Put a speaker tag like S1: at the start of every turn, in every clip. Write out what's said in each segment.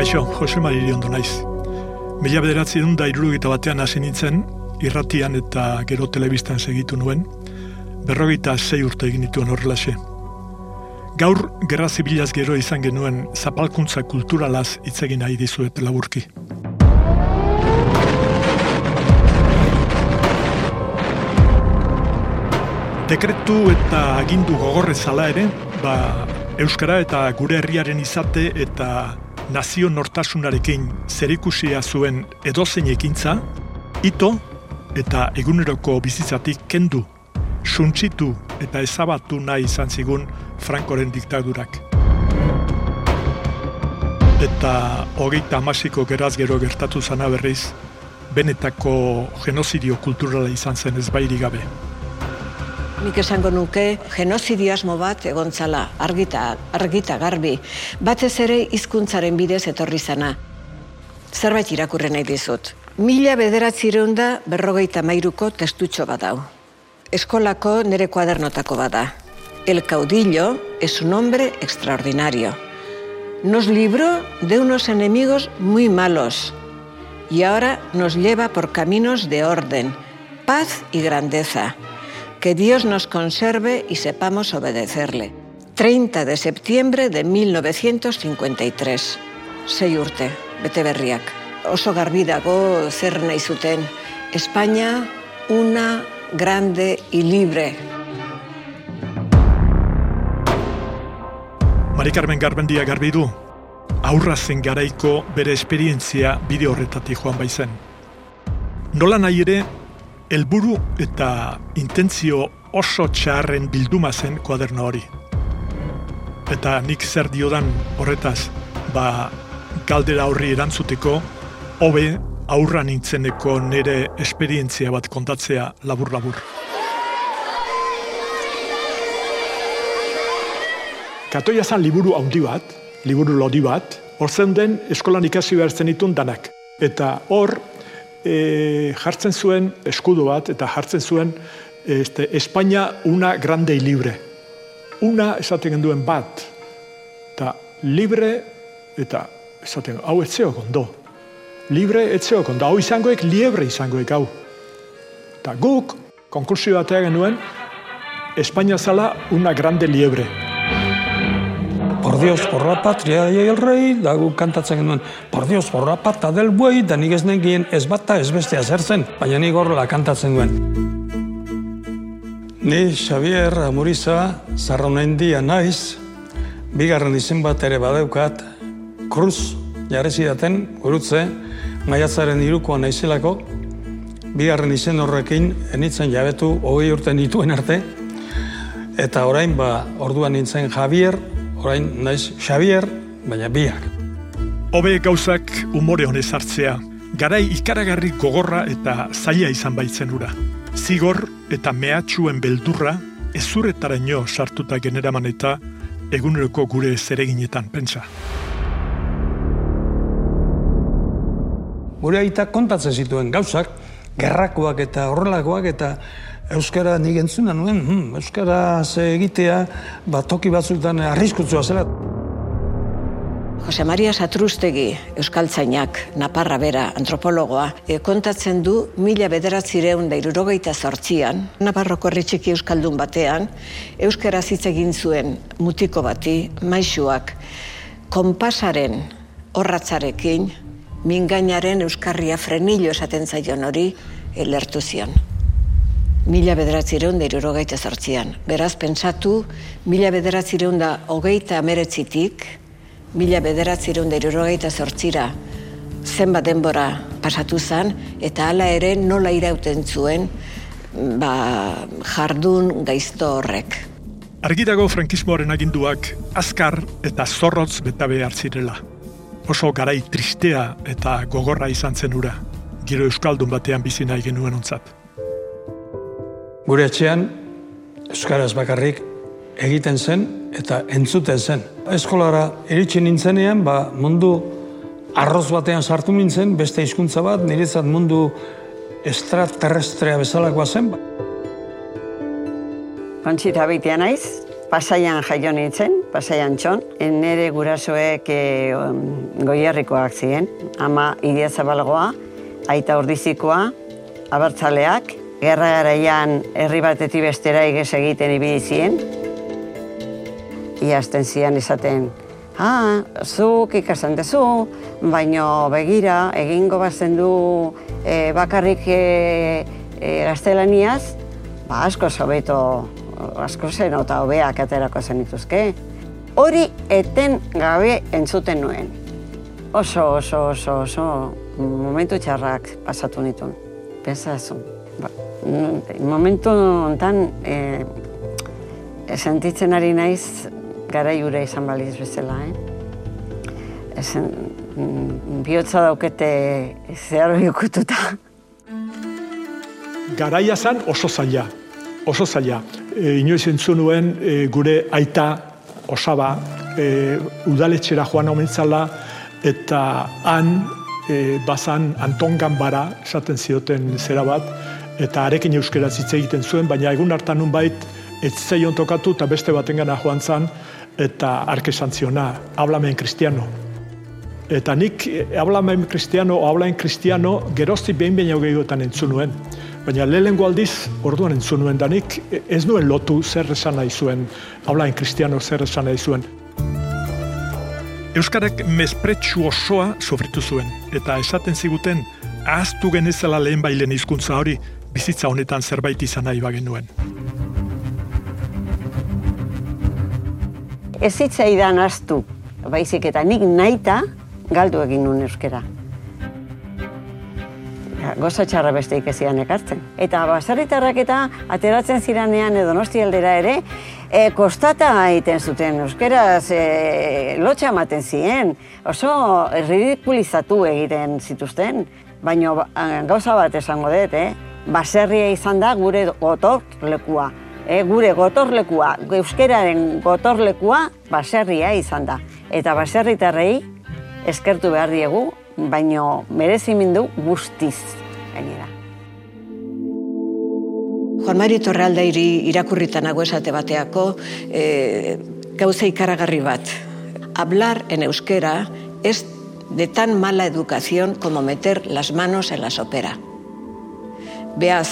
S1: Kaixo, Jose Mariri ondo naiz. Mila bederatzi dut da irurugita batean hasi nintzen, irratian eta gero telebistan segitu nuen, berrogeita zei urte egin dituen horrelaxe. Gaur, gerra zibilaz gero izan genuen zapalkuntza kulturalaz itzegin nahi dizuet laburki. Dekretu eta agindu gogorrez zala ere, ba, Euskara eta gure herriaren izate eta nazio nortasunarekin zerikusia zuen edozein ekintza, ito eta eguneroko bizitzatik kendu, suntsitu eta ezabatu nahi izan zigun Frankoren diktadurak. Eta hogeita amasiko geraz gero gertatu zana berriz, benetako genozidio kulturala izan zen ez gabe.
S2: Nik esango nuke genozidio asmo bat egontzala, argita, argita garbi, batez ere hizkuntzaren bidez etorri zana. Zerbait irakurren nahi dizut. Mila bederatzireun da berrogeita mairuko testutxo bat dau. Eskolako nere kuadernotako bada. El caudillo es un hombre extraordinario. Nos libró de unos enemigos muy malos y ahora nos lleva por caminos de orden, paz y grandeza. Que Dios nos conserve y sepamos obedecerle. 30 de septiembre de 1953. Sei urte, bete berriak. Oso garbi dago zer nahi zuten. España, una grande y libre.
S1: Mari Carmen Garbendia garbi du, aurra zen garaiko bere esperientzia bide horretatik joan baizen. Nola nahi helburu eta intentzio oso txarren bilduma zen kuaderno hori. Eta nik zer diodan horretaz, ba, galdera horri erantzuteko, hobe aurra nintzeneko nire esperientzia bat kontatzea labur-labur. Katoia zan liburu handi bat, liburu lodi bat, hor den eskolan ikasi behar zen itun danak. Eta hor, e, jartzen zuen eskudu bat eta jartzen zuen este, Espainia una grande y libre. Una esaten genduen bat. Eta libre eta esaten hau etzeo kondo. Libre etzeo kondo. Hau izangoek liebre izangoek hau. Eta guk konkursio batea genuen Espainia zala una grande liebre.
S3: Dios, por la patria y el rey, da gu kantatzen genuen, por Dios, por la pata del buey, da nik ez negien ez bata ez bestea zer zen, baina nik horrela kantatzen duen. Ni Xavier Amuriza, zarra dia naiz, bigarren izen bat ere badeukat, Cruz, jarri zidaten, gurutze, maiatzaren irukoa naizelako, bigarren izen horrekin, enitzen jabetu, hogei urte nituen arte, eta orain ba, orduan nintzen Javier, orain naiz Xavier, baina biak.
S1: Hobe gauzak umore honez hartzea, garai ikaragarri gogorra eta zaila izan baitzen ura. Zigor eta mehatxuen beldurra ezuretara ino sartuta generaman eta eguneroko gure zereginetan, pentsa.
S3: Gure aita kontatzen zituen gauzak, gerrakoak eta horrelakoak eta Euskara nik entzuna nuen, hmm, Euskara ze egitea, ba, toki batzutan arriskutzua zela.
S2: Jose Maria Satrustegi, Euskaltzainak, Naparra Bera, antropologoa, e, kontatzen du mila bederatzireun da irurogeita zortzian, Naparroko herritxiki Euskaldun batean, Euskara hitz egin zuen mutiko bati, maixuak, konpasaren horratzarekin, mingainaren Euskarria frenillo esaten zaion hori, elertu zion mila bederatzireun da irurogeita zortzian. Beraz, pentsatu, mila bederatzireun da hogeita ameretzitik, mila bederatzireun da irurogeita zortzira zenbat denbora pasatu zen, eta hala ere nola irauten zuen ba, jardun gaizto horrek.
S1: Argitago frankismoaren aginduak azkar eta zorrotz beta behar zirela. Oso garai tristea eta gogorra izan zen ura, giro euskaldun batean bizi nahi genuen ontzat.
S3: Gure etxean, Euskaraz bakarrik egiten zen eta entzuten zen. Eskolara iritsi nintzenean, ba, mundu arroz batean sartu nintzen, beste hizkuntza bat, niretzat mundu extraterrestrea bezalakoa zen.
S4: Kontzita bitea naiz, pasaian jaio nintzen, pasaian txon. Nere gurasoek e, goierrikoak ziren. Ama idia zabalagoa, aita ordizikoa, abertzaleak, gerra garaian herri batetik bestera igez egiten ibili ziren. Iazten zian izaten, ah, zuk ikasen dezu, baino begira, egingo bazen du e, bakarrik e, e, gaztelaniaz, ba, asko zobeto, asko zen eta hobeak aterako zen ituzke. Hori eten gabe entzuten nuen. Oso, oso, oso, oso, momentu txarrak pasatu nituen. Pensazu. Ba, momentu ontan, e, sentitzen ari naiz gara jure izan baliz bezala, eh? Ezen, mm, bihotza daukete zeharo jokututa.
S1: Garaia zan oso zaila, oso zaila. E, inoiz entzun nuen e, gure aita osaba e, udaletxera joan omentzala eta han e, bazan Anton Gambara esaten zioten zera bat eta arekin euskera hitz egiten zuen, baina egun hartan nun bait ez zaion tokatu eta beste baten gana joan zan eta arke santziona, hablamen kristiano. Eta nik hablamen kristiano o hablamen kristiano gerozti behin behin gehiagotan entzun nuen. Baina lehenengo aldiz, orduan entzun nuen, da nik ez nuen lotu zer esan nahi zuen, hablamen kristiano zer esan nahi zuen. Euskarak mespretsu osoa sofritu zuen, eta esaten ziguten, ahaztu genezela lehen bailen hizkuntza hori, bizitza honetan zerbait izan nahi bagen nuen.
S4: Ez zitzaidan astu, baizik eta nik naita galdu egin nuen euskera. Gozo txarra besteik ezian ekartzen. Eta basarritarrak eta ateratzen ziranean edo nosti aldera ere, e, kostata egiten zuten euskeraz, e, lotxa ematen ziren. Oso ridikulizatu egiten zituzten, baina gauza bat esango dut, eh? Baserria izan da gure gotor lekua e, gure gotorlekua, euskeraren gotorlekua baserria izan da. Eta baserritarrei eskertu behar diegu, baino merezimindu guztiz gainera.
S2: Juan Mari Torralda iri irakurritan nago esate bateako e, gauza ikaragarri bat. Hablar en euskera es de tan mala educación como meter las manos en la sopera. Beaz,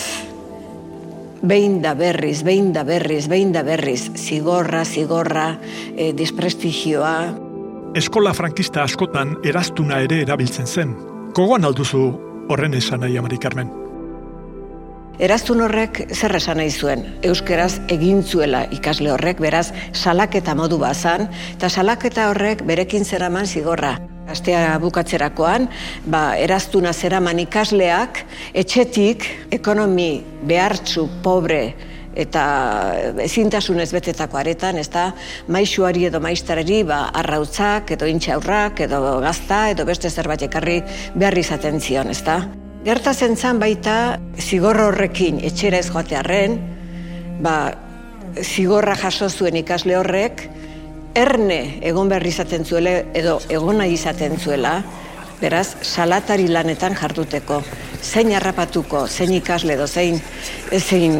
S2: behin da berriz, behin da berriz, behin da berriz, zigorra, zigorra, e, disprestigioa.
S1: Eskola frankista askotan eraztuna ere erabiltzen zen. Kogoan alduzu horren esan nahi, Amari Carmen?
S2: Eraztun horrek zer esan nahi zuen. Euskeraz egin zuela ikasle horrek, beraz, salaketa modu bazan, eta salaketa horrek berekin zeraman zigorra. Astea bukatzerakoan, ba, eraztuna zeraman ikasleak, etxetik, ekonomi behartzu, pobre, eta ezintasunez betetako aretan, ez da, maixuari edo maiztarari, ba, arrautzak, edo intxaurrak, edo gazta, edo beste zerbait ekarri behar izaten zion, ez da. Gerta zentzan baita, zigorro horrekin etxera ez joatearen, ba, zigorra jaso zuen ikasle horrek, erne egon behar izaten zuela edo egona izaten zuela, beraz, salatari lanetan jarduteko. Zein harrapatuko, zein ikasle edo zein, zein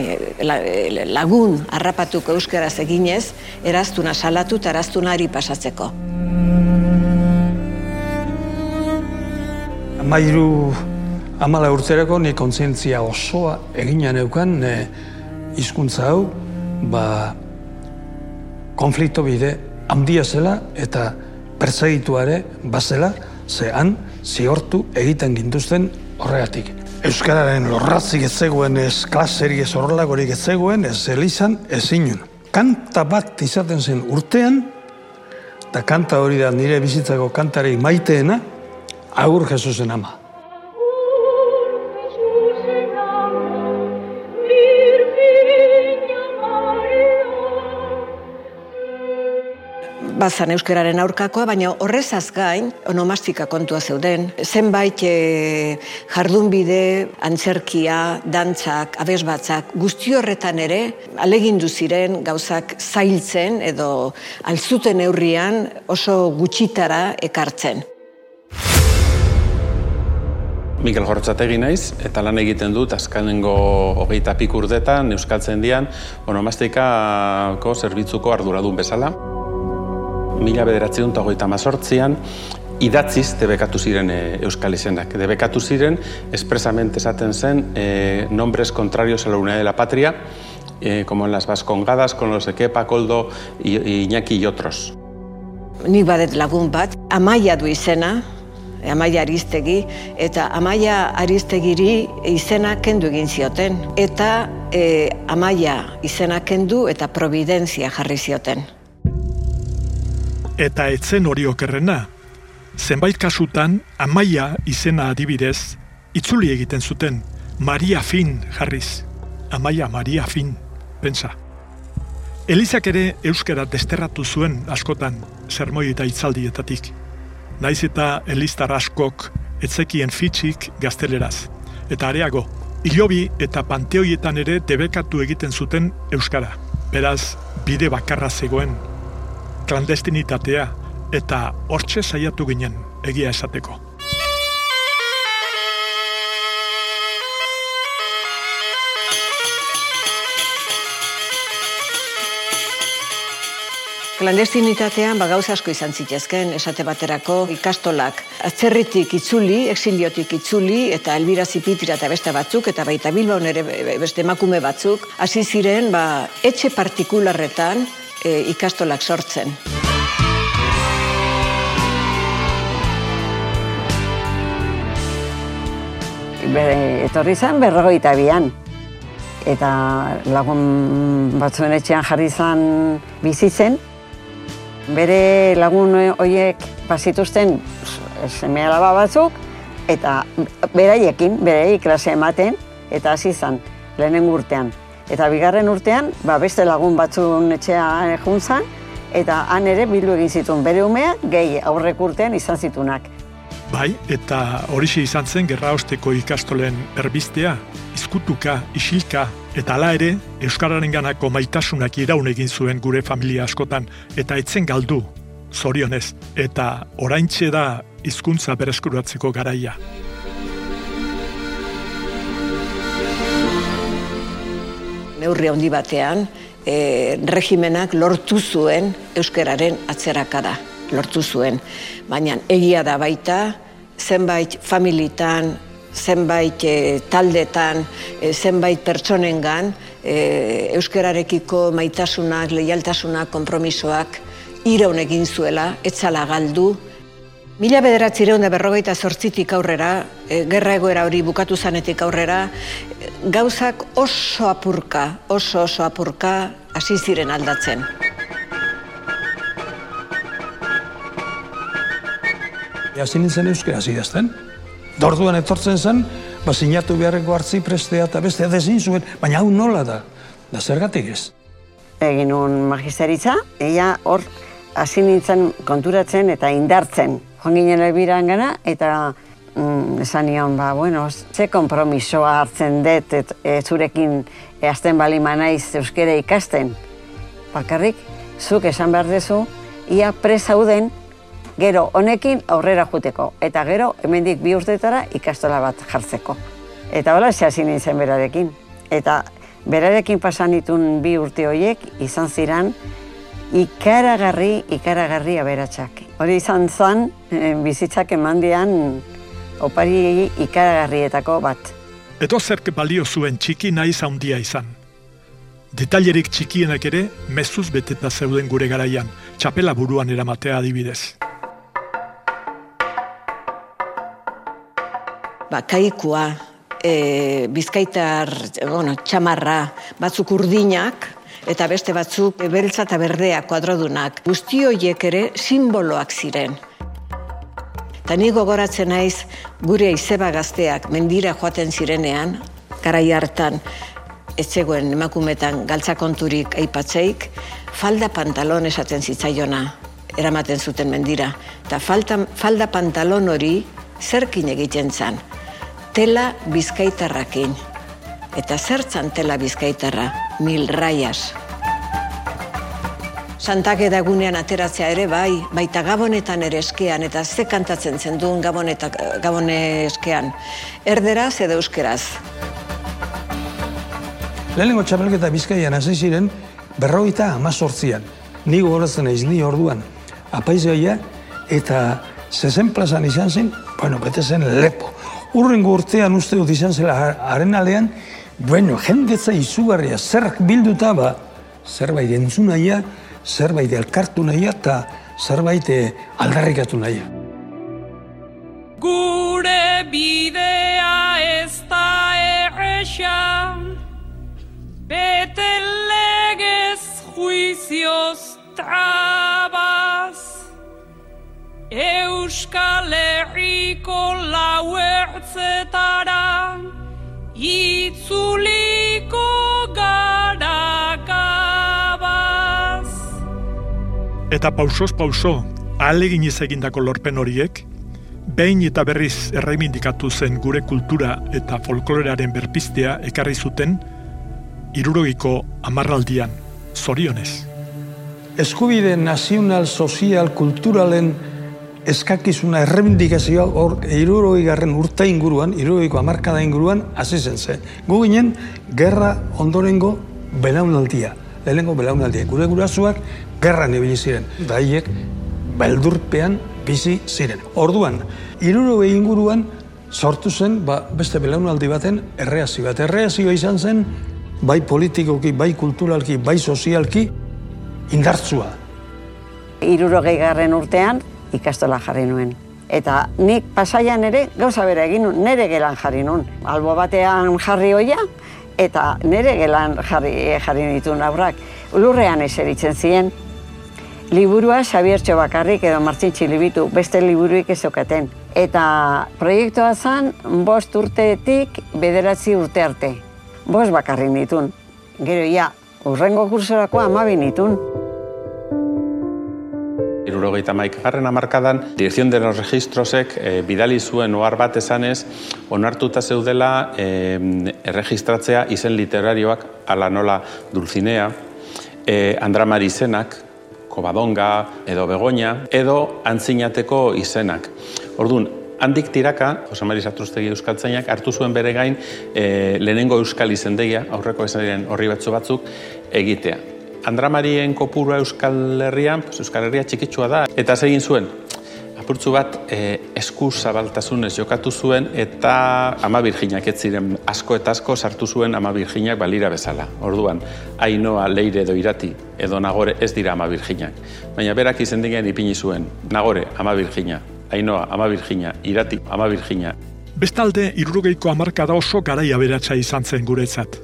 S2: lagun harrapatuko euskaraz eginez, eraztuna salatu eta eraztuna ari pasatzeko.
S3: Amairu amala urtzerako ni kontzientzia osoa egina neukan ne, hizkuntza hau, ba, konflikto bide handia zela eta pertsegituare bazela, ze han ziortu egiten gintuzten horregatik. Euskararen lorrazik ez zegoen, ez klaseri ez horrelagorik ez zegoen, ez elizan, ez inun. Kanta bat izaten zen urtean, eta kanta hori da nire bizitzako kantari maiteena, agur Jesusen ama.
S2: Bazan euskararen aurkakoa, baina horrezaz gain, onomastika kontua zeuden, zenbait e, jardunbide, antzerkia, dantzak, abesbatzak, guzti horretan ere, alegindu ziren gauzak zailtzen edo alzuten neurrian oso gutxitara ekartzen.
S5: Mikel Jortzategi naiz, eta lan egiten dut azkanengo hogeita pikurdetan, euskaltzen dian, onomastikako zerbitzuko arduradun bezala. Mila bederatzeun eta mazortzian, idatziz debekatu ziren e, euskal izenak. Debekatu ziren, espresamente esaten zen, e, nombres contrarios a la unidad de la patria, e, como en las vascongadas, con los de Kepa, Koldo, Iñaki y otros.
S2: Nik badet lagun bat, amaia du izena, Amaia Aristegi, eta Amaia Aristegiri izena kendu egin zioten. Eta e, Amaia izena kendu eta Providencia jarri zioten.
S1: Eta etzen hori okerrena, zenbait kasutan Amaia izena adibidez, itzuli egiten zuten, Maria Fin jarriz. Amaia Maria Fin, pensa. Elizak ere euskara desterratu zuen askotan, sermoi eta itzaldietatik. Naiz eta Elistar askok etzekien fitxik gazteleraz. Eta areago, hilobi eta panteoietan ere debekatu egiten zuten euskara. Beraz, bide bakarra zegoen, klandestinitatea, eta hortxe saiatu ginen egia esateko.
S2: Klandestinitatean ba gauza asko izan zitezken, esate baterako ikastolak atzerritik itzuli, exiliotik itzuli eta Elbira Zipitira eta beste batzuk eta baita Bilbao ere beste emakume batzuk hasi ziren ba, etxe partikularretan e, ikastolak sortzen.
S4: etorri zen berrogeita bian. Eta lagun batzuen etxean jarri zen bizitzen. Bere lagun horiek pasituzten seme alaba batzuk, eta beraiekin, berei klase ematen, eta hasi zen lehenen urtean. Eta bigarren urtean, ba, beste lagun batzuen etxea juntzan, eta han ere bildu egin zituen bere umea, gehi aurrek urtean izan zitunak.
S1: Bai, eta horixe izan zen gerra osteko ikastolen erbistea, izkutuka, isilka, eta ala ere, Euskararen ganako maitasunak iraun egin zuen gure familia askotan, eta etzen galdu, zorionez, eta oraintxe da hizkuntza bereskuratzeko garaia.
S2: Neurri handi batean, e, regimenak lortu zuen euskararen atzerakada lortu zuen. Baina egia da baita, zenbait familitan, zenbait e, taldetan, e, zenbait pertsonengan, e, euskararekiko maitasunak, leialtasunak, konpromisoak, iraun egin zuela, etzala galdu. Mila bederatzireun da berrogeita zortzitik aurrera, e, gerra egoera hori bukatu zanetik aurrera, gauzak oso apurka, oso oso apurka, hasi ziren aldatzen.
S3: hasi nintzen euskera idazten. Dorduan etortzen zen, ba, sinatu beharreko hartzi prestea eta beste edezin zuen, baina hau nola da, da zergatik ez.
S4: Egin un magisteritza, ella hor hasi nintzen konturatzen eta indartzen. Joan ginen elbiran gana, eta mm, esan nion, ba, bueno, ze kompromisoa hartzen dut, et, et, zurekin eazten bali manaiz euskera ikasten. Bakarrik, zuk esan behar dezu, ia presauden gero honekin aurrera juteko, eta gero hemendik bi urtetara ikastola bat jartzeko. Eta hola hasi nintzen berarekin. Eta berarekin pasan ditun bi urte horiek izan ziran ikaragarri, ikaragarri aberatsak. Hori izan zen eh, bizitzak emandian opari ikaragarrietako bat.
S1: Edo zerk balio zuen txiki nahi zaundia izan. Detailerik txikienak ere mezuz beteta zeuden gure garaian, txapela buruan eramatea adibidez.
S2: ba, kaikua, e, bizkaitar, bueno, txamarra, batzuk urdinak, eta beste batzuk beltza eta berdea kuadrodunak. Guzti horiek ere simboloak ziren. Eta ni gogoratzen naiz gure izeba gazteak mendira joaten zirenean, karai hartan, etzegoen emakumetan galtzakonturik aipatzeik, falda pantalon esaten zitzaiona, eramaten zuten mendira. Eta falda, falda pantalon hori zerkin egiten zan tela bizkaitarrakin. Eta zertzan tela bizkaitarra, mil raias. Santak edagunean ateratzea ere bai, baita gabonetan ere eskean, eta ze kantatzen zen duen gaboneta, gabone eskean. Erderaz edo euskeraz.
S3: Lehenengo txapelketa bizkaian hasi ziren berroita amazortzian. Ni gogoratzen naiz ni orduan. apaizgaia, eta zezen plazan izan zen, bueno, bete zen lepo. Urrengo urtean uste dut izan zela haren aldean, bueno, jendetza izugarria, zer bilduta ba, zerbait entzun nahia, zerbait elkartu nahia, eta zerbait eh, aldarrikatu nahia.
S6: Gure bidea ez da erresa, bete legez juizioz trabaz, Euskal Herriko lauertzetara, itzuliko gara gabaz.
S1: Eta pausoz pauso, alegin egindako lorpen horiek, behin eta berriz erreimindikatu zen gure kultura eta folklorearen berpiztea ekarri zuten, irurogiko amarraldian, zorionez.
S3: Eskubide nazional, sozial, kulturalen eskakizuna errebindikazioa hor iruroi garren urte inguruan, iruroiko amarkada inguruan, hasi zen ze. Gu ginen, gerra ondorengo belaunaldia, lehenengo belaunaldia. Gure gurasoak gerra nebili ziren, da beldurpean bizi ziren. Orduan, iruroi inguruan sortu zen ba, beste belaunaldi baten erreazio bat. Erreazioa izan zen, bai politikoki, bai kulturalki, bai sozialki, indartzua.
S4: Irurogei garren urtean, ikastola jarri nuen. Eta nik pasaian ere gauza bera egin nuen, nire gelan jarri nuen. Albo batean jarri hoia, eta nire gelan jarri, jarri nituen aurrak. Lurrean eseritzen ziren. Liburua Xabier bakarrik edo Martzin Txilibitu, beste liburuik ez okaten. Eta proiektua zen, bost urteetik bederatzi urte arte. Bost bakarrik nituen. Gero, ja, urrengo kursorako amabi nituen
S5: irurogeita maik garren amarkadan, Dirección de los Registrosek e, bidali zuen ohar bat esanez, onartuta zeudela e, erregistratzea izen literarioak ala nola Dulcinea, e, Andramari izenak, Kobadonga edo Begoña, edo antzinateko izenak. Orduan, handik tiraka, Jose Mari Satrustegi Euskaltzainak, hartu zuen bere gain e, lehenengo Euskal izendegia, aurreko diren horri batzu batzuk, egitea. Andramarien kopurua Euskal Herrian, pues Euskal Herria txikitsua da, eta egin zuen, apurtzu bat e, esku zabaltasunez jokatu zuen eta ama birginak ez ziren asko eta asko sartu zuen ama birginak balira bezala. Orduan, ainoa leire edo irati edo nagore ez dira ama birginak. Baina berak izen ipini zuen, nagore ama birgina, ainoa ama birgina, irati ama birgina.
S1: Bestalde, irurogeiko amarkada oso garaia beratza izan zen guretzat.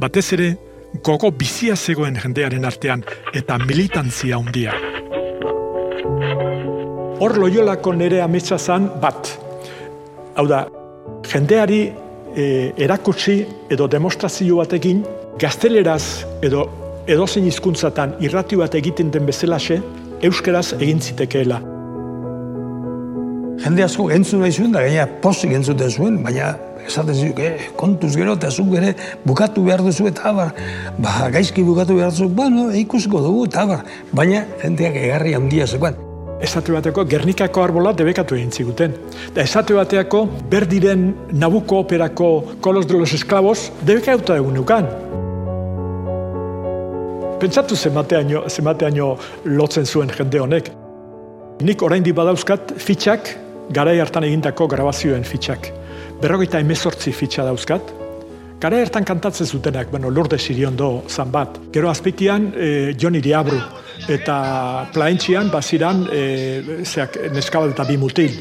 S1: Batez ere, gogo bizia zegoen jendearen artean eta militantzia handia. Hor loiolako nere ametsa zan bat. Hau da, jendeari e, erakutsi edo demostrazio batekin gazteleraz edo edozein hizkuntzatan irrati bat egiten den bezalaxe, euskeraz egin zitekeela.
S3: Jende asko entzun nahi zuen, da gaina pozik entzuten zuen, baina esaten zizuk, eh, kontuz gero, eta zuk ere bukatu behar duzu, eta abar, ba, gaizki bukatu behar duzu, bueno, ikusiko dugu, eta abar, baina jendeak egarri handia zegoen.
S1: Esate bateko Gernikako arbola debekatu egin ziguten. Da esate bateako berdiren Nabuko operako Kolos de los Esclavos debekatu egun nukan. Pentsatu zemateaino, zemateaino lotzen zuen jende honek. Nik oraindik badauzkat fitxak, garai hartan egindako grabazioen fitxak berrogeita emezortzi fitxa dauzkat. Gara ertan kantatzen zutenak, bueno, lurde sirion do zan bat. Gero azpitian, e, Joni Diabru eta plaentxian, baziran, e, zeak, neskabal eta bimutil.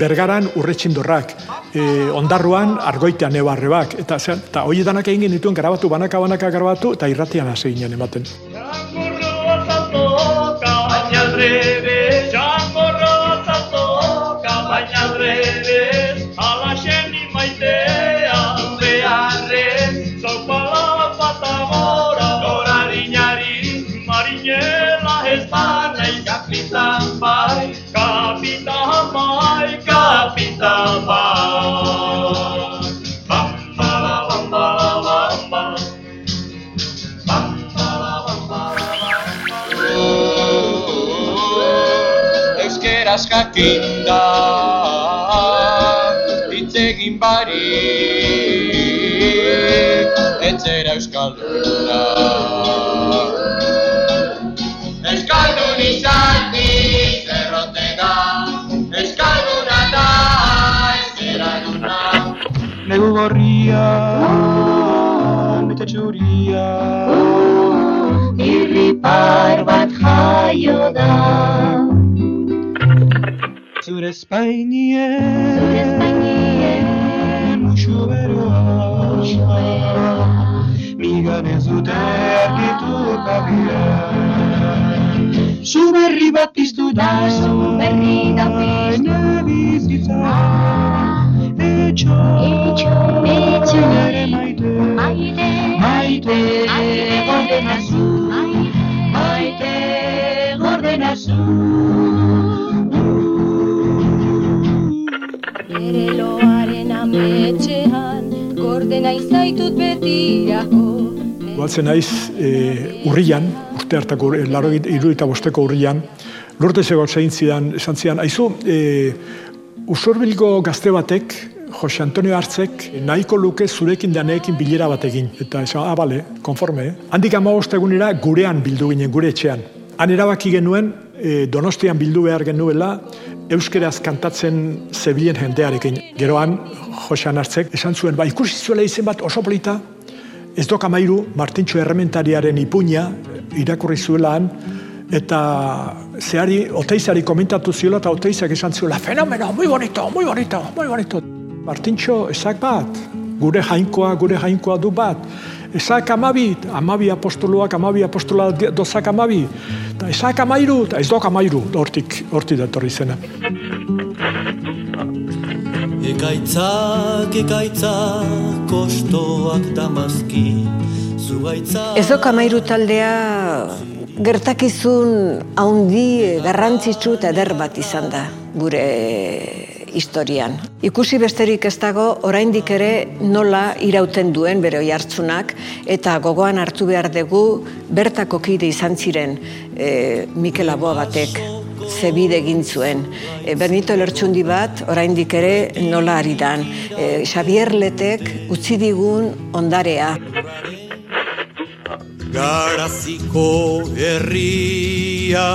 S1: Bergaran urretxindorrak, e, ondarruan argoitean ebarrebak, eta, zeak, eta hoi danak egin genituen grabatu, banaka banaka grabatu, eta irratian hasi ginen ematen.
S7: gatazkak inda hitz egin bari etzera euskalduna. Euskaldun izan
S8: di zerrote da
S9: euskalduna da ez zera duna negu gorria!
S8: Zure espainien,
S9: Zure espainien,
S8: musu beroa, migan ez dute argitu kabian. Zu berri bat piztu da,
S9: zu berri da piztu.
S8: Ne bizitza, etxo,
S9: Etxo, etxo,
S8: nere maite,
S9: maite,
S8: maite,
S9: maite,
S8: gordena zu,
S9: maite, gordena zu. Ere loaren ametxean, gordena izaitut betirako.
S1: Goatzen naiz e, urrian, urte hartako, e, laro iruita bosteko urrian, lurte zego zein zidan, esan zidan, aizu, e, usurbilgo gazte batek, Jose Antonio Hartzek, nahiko luke zurekin daneekin bilera bat egin. Eta esan, ah, bale, konforme, eh? Handik ama egunera gurean bildu ginen, gure etxean. Han erabaki genuen, e, donostian bildu behar genuela, euskeraz kantatzen zebilen jendearekin. Geroan, Josean Hartzek, esan zuen, ba, ikusi zuela izen bat oso polita, Ez dok amairu, Martintxo errementariaren ipuña irakurri zuela han, eta zehari, oteizari komentatu ziola, eta oteizak esan zuela, fenomeno, muy bonito, muy bonito, muy bonito. Martintxo, esak bat, gure jainkoa, gure jainkoa du bat. Esak amabi, amabi apostoloak, amabi apostola dozak amabi. Eta esak amairu, eta ez dok amairu, hortik, hortik datorri zena.
S10: Ekaitzak, ekaitzak, kostoak damazki, zugaitza...
S2: Ez dok amairu taldea gertakizun haundi garrantzitsu eta eder bat izan da gure historian. Ikusi besterik ez dago oraindik ere nola irauten duen bere oi hartzunak eta gogoan hartu behar dugu bertako kide izan ziren e, Mikel Aboa batek zebide egin zuen. E, Benito Lertxundi bat oraindik ere nola ari dan. E, Xavier Letek utzi digun ondarea.
S10: Garaziko herria,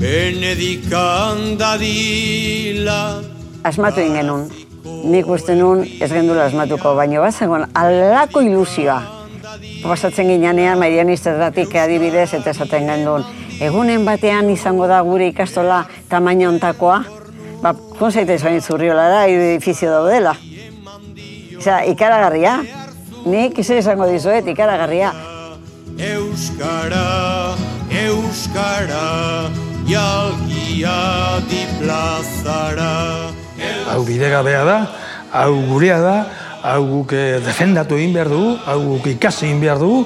S10: benedikan dadila.
S4: Asmatu egin genuen. Nik uste nun ez gendula asmatuko, baina bazegoen alako ilusioa. Pasatzen ginean marianistetatik adibidez eta esaten genduen. Egunen batean izango da gure ikastola tamaina ontakoa, ba, konzaita izan zurriola da, edifizio daudela. Osea, ikaragarria. Nik ize izango dizuet, ikaragarria.
S10: Euskara, Euskara, jalgia di plazara.
S3: Hau bidegabea da, hau gurea da, hau guk eh, defendatu egin behar dugu, hau guk ikasi egin behar dugu,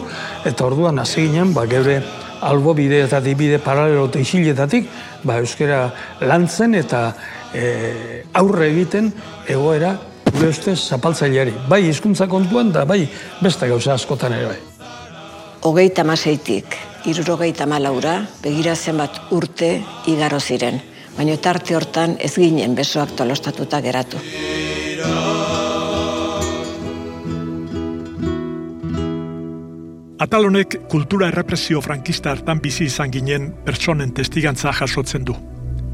S3: eta orduan hasi ginen, ba, geure albo bide paralelo eta isiletatik, ba, euskara lantzen eta e, aurre egiten egoera gure ustez zapaltzaileari. Bai hizkuntza kontuan da bai beste gauza askotan ere bai.
S2: Hogeita maseitik, irurogeita malaura, begira zenbat urte igaro ziren. Baina tarte hortan ez ginen besoak tolostatuta geratu.
S1: Atal honek kultura errepresio frankista hartan bizi izan ginen pertsonen testigantza jasotzen du.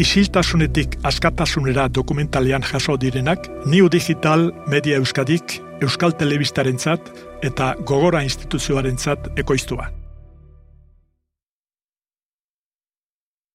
S1: Isiltasunetik askatasunera dokumentalean jaso direnak, New Digital Media Euskadik, Euskal Telebistarentzat eta Gogora instituzioarentzat ekoiztua.